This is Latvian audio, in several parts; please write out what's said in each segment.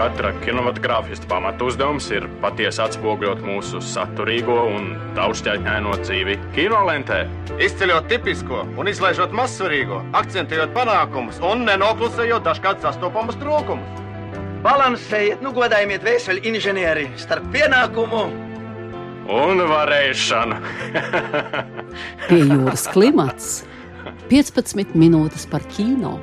Katra kinematogrāfista pamatu uzdevums ir patiesi atspoguļot mūsu saturīgo un daudzšķaitņaino dzīvi kinolentē. Izceļot tipisko un izlaižot mazsvarīgo, akcentējot panākumus un nenoklusējot dažkārt sastopamus trūkumus. Balansējiet, nu godājiet vēseli inženieri starp pienākumu un varēšanu. Pie jūras klimats 15 minūtes par kino.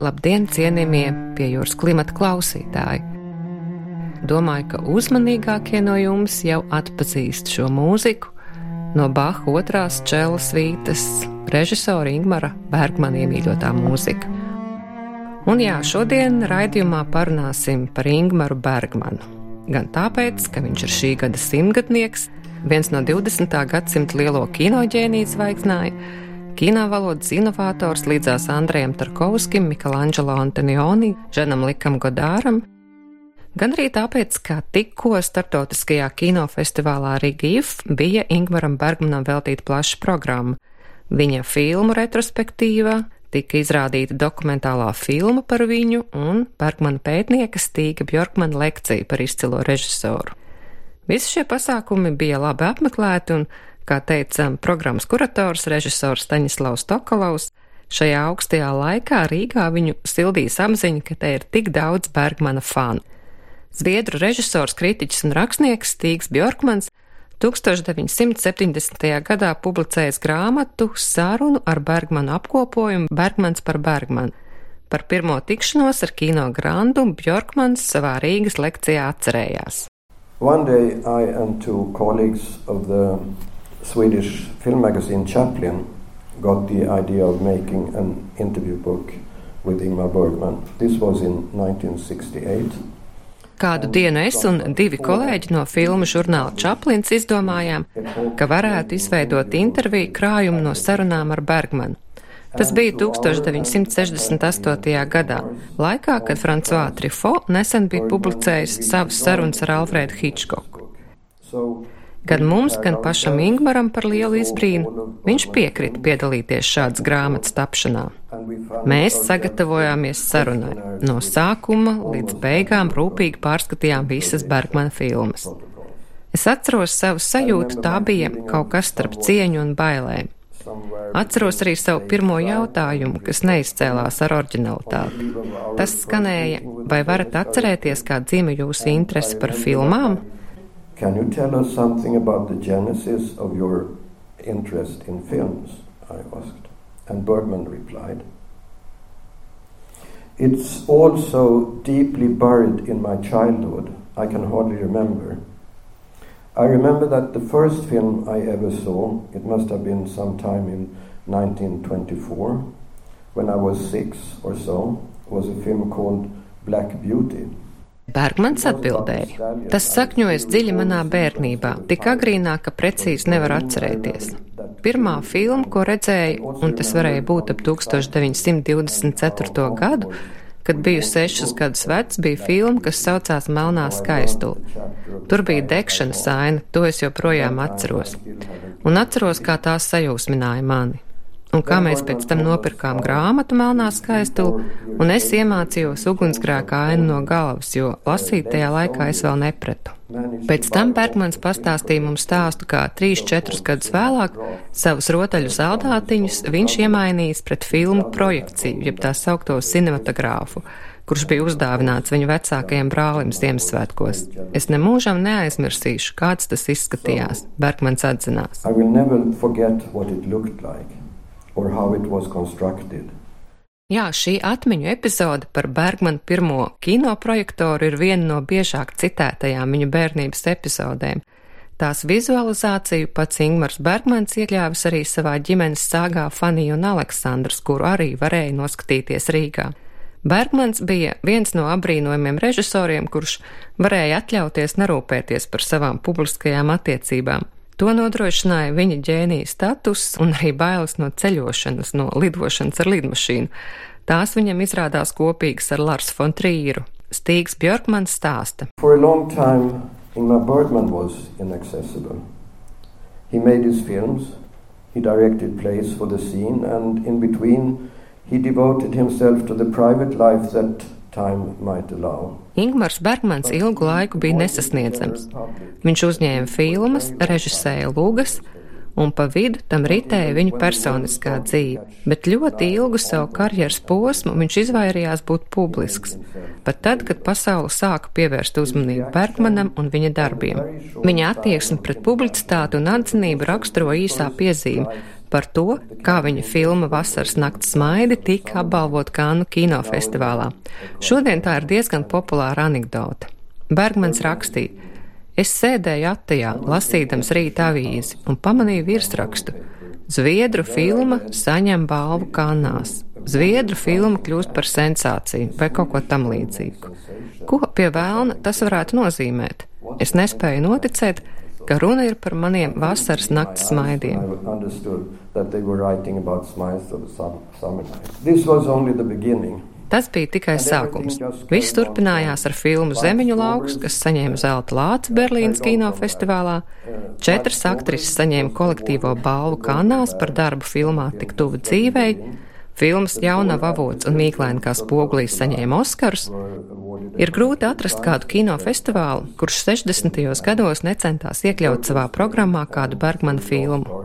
Labdien, cienījamie pie jūras klimata klausītāji! Domāju, ka uzmanīgākie no jums jau atpazīst šo mūziku no Baha otrās čēlas vītas režisora Ingmara Bergmana iemīļotā mūzika. Un jā, šodien raidījumā parunāsim par Ingmaru Bergmanu. Gan tāpēc, ka viņš ir šī gada simtgadnieks, viens no 20. gadsimta lielo kinoģēniju zvaigznāju, kino valodas inovators līdzās Andrejam Tarkovskim, Michelangelo Antonioni, Ženam Likam Godāram, gan arī tāpēc, ka tikko starptautiskajā kinofestivālā Rigīf bija Ingmaram Bergmanam veltīta plaša programma. Viņa filmu retrospektīvā tika izrādīta dokumentālā filma par viņu un Bergmana pētnieka Stīga Bjorkmana lekcija par izcilo režisoru. Visi šie pasākumi bija labi apmeklēti un kā teica programmas kurators, režisors Staņislavs Tokalovs, šajā augstajā laikā Rīgā viņu sildīs apziņa, ka te ir tik daudz Bergmana fanu. Zviedru režisors, kritiķis un rakstnieks Stīgs Bjorkmans 1970. gadā publicējis grāmatu Sārunu ar Bergmanu apkopojumu Bergmans par Bergmanu. Par pirmo tikšanos ar kino grandu Bjorkmans savā Rīgas lekcijā atcerējās. One day I and two colleagues of the Swedish film magazine Chaplin got the idea of making an interview book with Ingmar Bergman. This was in 1968. Kādu dienu es un divi kolēģi no filmu žurnāla Čaplins izdomājām, ka varētu izveidot interviju krājumu no sarunām ar Bergmanu. Tas bija 1968. gadā, laikā, kad Francois Trifo nesen bija publicējis savas sarunas ar Alfredu Hitchcocku. Gan mums, gan pašam Ingmaram par lielu izbrīnu, viņš piekrita piedalīties šādas grāmatas tapšanā. Mēs sagatavojāmies sarunai. No sākuma līdz beigām rūpīgi pārskatījām visas Bergmana filmas. Es atceros savu sajūtu, tā bija kaut kas starp cieņu un bailēm. Atceros arī savu pirmo jautājumu, kas neizcēlās ar originalitāti. Tas skanēja, vai varat atcerēties, kā dzima jūsu interese par filmām? Can you tell us something about the genesis of your interest in films? I asked. And Bergman replied, It's also deeply buried in my childhood. I can hardly remember. I remember that the first film I ever saw, it must have been sometime in 1924, when I was six or so, was a film called Black Beauty. Bergmans atbildēja: Tas sakņojas dziļi manā bērnībā, tik agrīnā, ka precīzi nevar atcerēties. Pirmā filma, ko redzēju, un tas varēja būt ap 1924. gadu, kad biju sešus gadus vecs, bija filma, kas saucās Melnā skaistule. Tur bija degšanas aina, to es joprojām atceros. Un atceros, kā tās sajūsmināja mani un kā mēs pēc tam nopirkām grāmatu Melnā skaistulu, un es iemācījos ugunsgrēka ainu no galvas, jo lasīt tajā laikā es vēl nepratu. Pēc tam Bergmans pastāstīja mums stāstu, kā 3-4 gadus vēlāk savus rotaļu saldātiņus viņš iemainījis pret filmu projekciju, jeb tā saukto cinematogrāfu, kurš bija uzdāvināts viņa vecākajam brālim Ziemassvētkos. Es nemūžam neaizmirsīšu, kāds tas izskatījās, Bergmans atzinās. Or how it was constructed. Jā, šī atmiņu epizode par Bergmanu pirmo kinoprojektoru ir viena no biežāk citētajām viņa bērnības epizodēm. Tās vizualizāciju pats Ingmars Bergmans iekļāvis arī savā ģimenes sāgā Fanija un Aleksandrs, kuru arī varēja noskatīties Rīgā. Bergmans bija viens no apbrīnojumiem režisoriem, kurš varēja atļauties nerūpēties par savām publiskajām attiecībām. To nodrošināja viņa ģēnija status un arī bailes no ceļošanas, no lidošanas ar lidmašīnu. Tās viņam izrādās kopīgas ar Lars von Trīru. Stīgs Björkmans stāsta. Ingmar Bergman was inaccessible. He made his films, he directed plays for the scene, and in between, he devoted himself to the private life that Ingmars Bergmans ilgu laiku bija nesasniedzams. Viņš uzņēma filmas, režisēja lugas, un pa vidu tam ritēja viņa personiskā dzīve, bet ļoti ilgu savu karjeras posmu viņš izvairījās būt publisks, pat tad, kad pasaule sāka pievērst uzmanību Bergmanam un viņa darbiem. Viņa attieksme pret publicitāti un atzinību raksturo īsā piezīme par to, kā viņa filma Vasaras nakts smaidi tika apbalvot Kānu kinofestivālā. Šodien tā ir diezgan populāra anekdote. Bergmans rakstīja, es sēdēju attajā, lasīdams rīta avīzi un pamanīju virsrakstu. Zviedru filma saņem balvu Kanās. Zviedru filma kļūst par sensāciju vai kaut ko tam līdzīgu. Ko pie vēlna tas varētu nozīmēt? Es nespēju noticēt, ka runa ir par maniem vasaras nakts smaidiem. Tas bija tikai sākums. Viss turpinājās ar filmu Zemeņu lauks, kas saņēma zelta lāci Berlīnas kinofestivālā. Četras aktrises saņēma kolektīvo balvu Kanās par darbu filmā Tik tuvu dzīvei. Filmas Jaunava avots un Mīklēna kā spoglīs saņēma Oskarus. Ir grūti atrast kādu kinofestivālu, kurš 60. gados necentās iekļaut savā programmā kādu Bergmana filmu.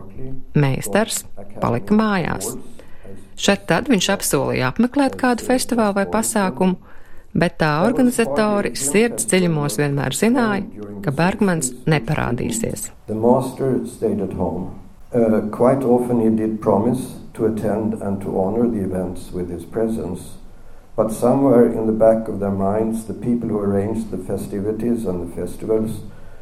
Meistars palika mājās. Šeit tad viņš apsolīja apmeklēt kādu festivālu vai pasākumu, bet tā organizatori sirds dziļumos vienmēr zināja, ka Bergmans neparādīsies. Uh, quite often he did promise to attend and to honor the events with his presence. But somewhere in the back of their minds, the people who arranged the festivities and the festivals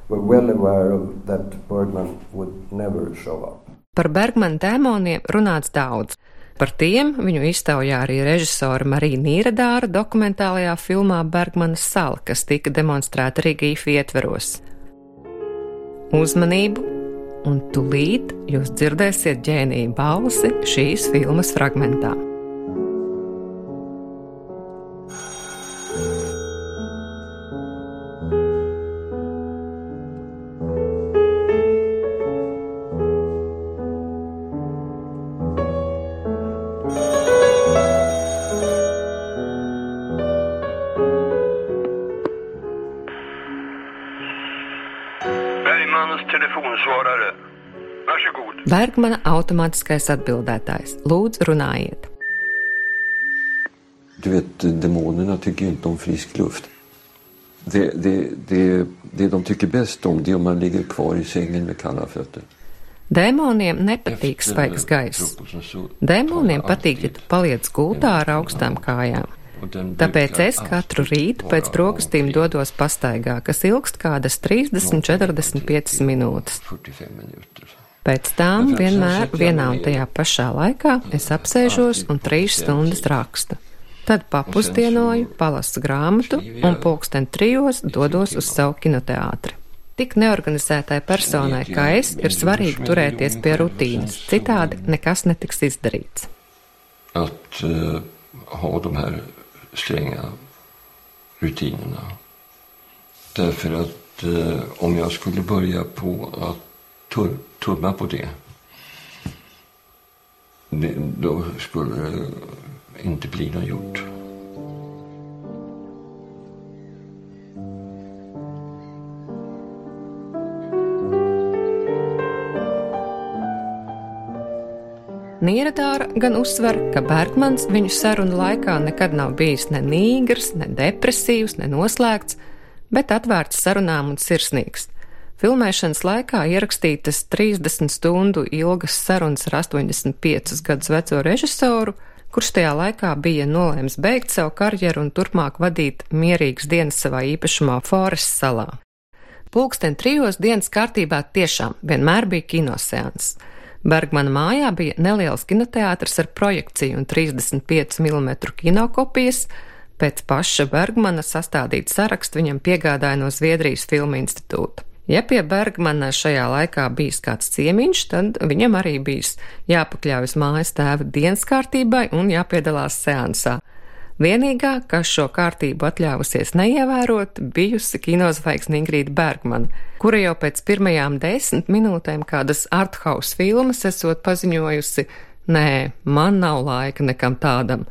were well aware of that Bergman would never show up. Par Bergmana dēmoniem runāts daudz. Par tiem viņu iztaujā arī režisora Marija Nīradāra dokumentālajā filmā Bergmanas sala, kas tika demonstrēta Rīgīfa ietveros. Uzmanību, un tūlīt jūs dzirdēsiet ģēniju balsi šīs filmas fragmentā. Bergmana automātiskais atbildētājs. Lūdzu, runājiet. Du vet, demonerna tycker inte om frisk luft. Det, det, det, det de tycker bäst om det är om man ligger kvar i sängen med kalla fötter. Dēmoniem nepatīk svaigs gaiss. Dēmoniem patīk, ja tu paliec gultā ar augstām kājām. Tāpēc es katru rītu pēc brokastīm dodos pastaigā, kas ilgst kādas 30-45 minūtes. Pēc tam vienmēr vienā un tajā pašā laikā es apsēžos un trīs stundas rakstu. Tad papusdienoju, palasu grāmatu un pulksten trijos dodos uz savu kinoteātri. Tik neorganizētai personai kā es ir svarīgi turēties pie rutīnas, citādi nekas netiks izdarīts. At, uh, ha de här stränga rutinerna. Därför att eh, om jag skulle börja på att tumma på det, det då skulle det inte bli något gjort. Nieradāra gan uzsver, ka Bergmans viņu sarunu laikā nekad nav bijis ne nīgrs, ne depresīvs, ne noslēgts, bet atvērts sarunām un sirsnīgs. Filmēšanas laikā ierakstītas 30 stundu ilgas sarunas ar 85 gadus veco režisoru, kurš tajā laikā bija nolēms beigt savu karjeru un turpmāk vadīt mierīgas dienas savā īpašumā Forest salā. Pulksten trijos dienas kārtībā tiešām vienmēr bija kinoseans. Bergmana mājā bija neliels kinoteātris ar projekciju un 35 mm kinokopijas. Pēc paša Bergmana sastādīt sarakstu viņam piegādāja no Zviedrijas Filmu institūta. Ja pie Bergmana šajā laikā bijis kāds ciemiņš, tad viņam arī bijis jāpakļaujas mājas tēva dienas kārtībai un jāpiedalās seansā. Vienīgā, kas šo kārtību atļāvusies neievērot, bijusi kinozvaigzne Ingrīda Bergmana, kura jau pēc pirmajām desmit minūtēm kādas arthouse filmas esot paziņojusi: Nē, man nav laika nekam tādam,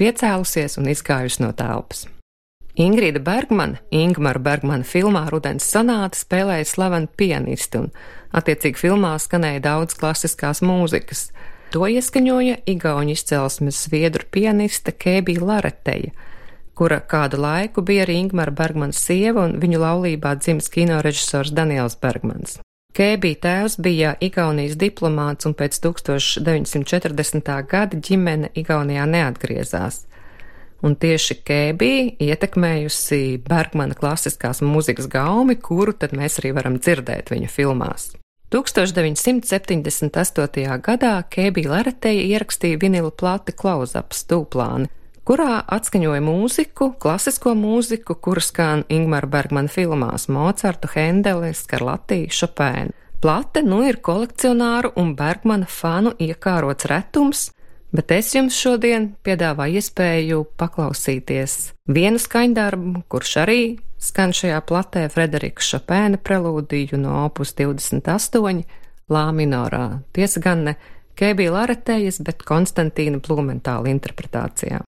piecēlusies un izgājusi no telpas. Ingrīda Bergmana, Ingmara Bergmana filmā Rudens sonāta spēlēja slavenu pianisti, un, attiecīgi, filmā skanēja daudz klasiskās mūzikas. To ieskaņoja Igauņu izcelsmes zviedru pianiste Kēbija Lareteja, kura kādu laiku bija arī Ingmara Bergmans sieva un viņu laulībā dzimis kinorežisors Daniels Bergmans. Kēbija tēvs bija Igaunijas diplomāts un pēc 1940. gada ģimene Igaunijā neatgriezās. Un tieši Kēbija ietekmējusi Bergmana klasiskās mūzikas gaumi, kuru tad mēs arī varam dzirdēt viņa filmās. 1978. gadā Kēbija Lareteja ierakstīja vinilu plati Klausaps Tūplāni, kurā atskaņoja mūziku, klasisko mūziku, kuru skan Ingmara Bergmana filmās Mocartu, Hendeli, Skarlatī, Šopēnu. Plate nu ir kolekcionāru un Bergmana fanu iekārots retums, bet es jums šodien piedāvāju iespēju paklausīties vienu skaņdarbu, kurš arī skan šajā platē Frederika Šopēna prelūdiju no opus 28 Lā minorā. Tiesa gan ne Kēbija Laretējas, bet Konstantīna Blumentāla interpretācijā.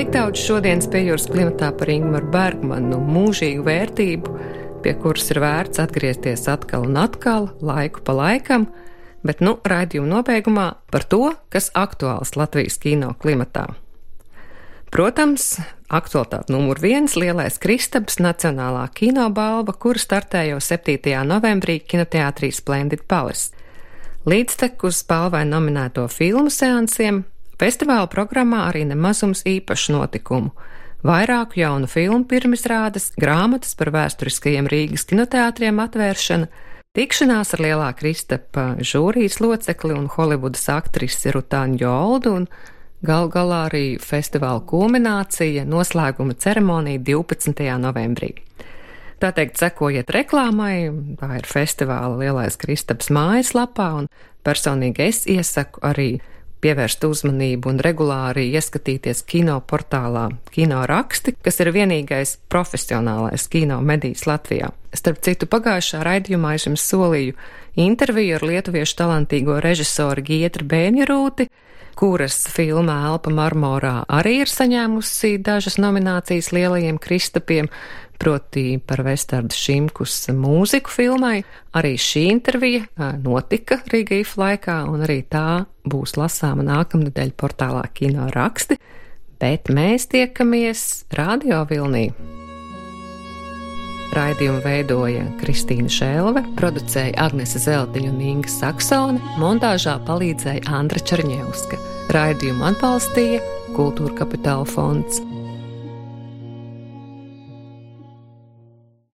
Tik daudz šodienas piejūras klimatā par Ingmaru Bergmanu, mūžīgu vērtību, pie kuras ir vērts atgriezties atkal un atkal, laiku pa laikam, bet nu raidījuma nobeigumā par to, kas aktuāls Latvijas kino klimatā. Protams, aktualitāte numur viens - lielais Kristaps Nacionālā kinobalva, kura startē jau 7. novembrī kinoteātrī Splendid Palace. Līdztekus balvai nominēto filmu seansiem Festivāla programmā arī nemazums īpašu notikumu. Vairāku jaunu filmu pirmizrādes, grāmatas par vēsturiskajiem Rīgas kinoteātriem atvēršana, tikšanās ar lielā Kristapa žūrijas locekli un Holivudas aktrisi Rutāņu Joldu un gal galā arī festivāla kulminācija noslēguma ceremonija 12. novembrī. Tā teikt, sekojiet reklāmai, tā ir festivāla lielais Kristaps mājaslapā, un personīgi es iesaku arī pievērst uzmanību un regulāri ieskatīties kino portālā Kino raksti, kas ir vienīgais profesionālais kino medijs Latvijā. Starp citu, pagājušā raidījumā es jums solīju interviju ar lietuviešu talantīgo režisoru Gietru Bēņerūti, kuras filma Elpa marmorā arī ir saņēmusi dažas nominācijas lielajiem kristapiem, proti par Vestardu Šimkus mūziku filmai. Arī šī intervija notika Rīgīf laikā, un arī tā būs lasāma nākamnedēļ portālā Kino raksti. bet mēs tiekamies Radio Vilnī. Raidījumu veidoja Kristīna Šēlve, producēja Agnese Zeltiņa un Inga Saksone, montāžā palīdzēja Andra Černievska. Raidījumu atbalstīja Kultūra Kapitāla fonds.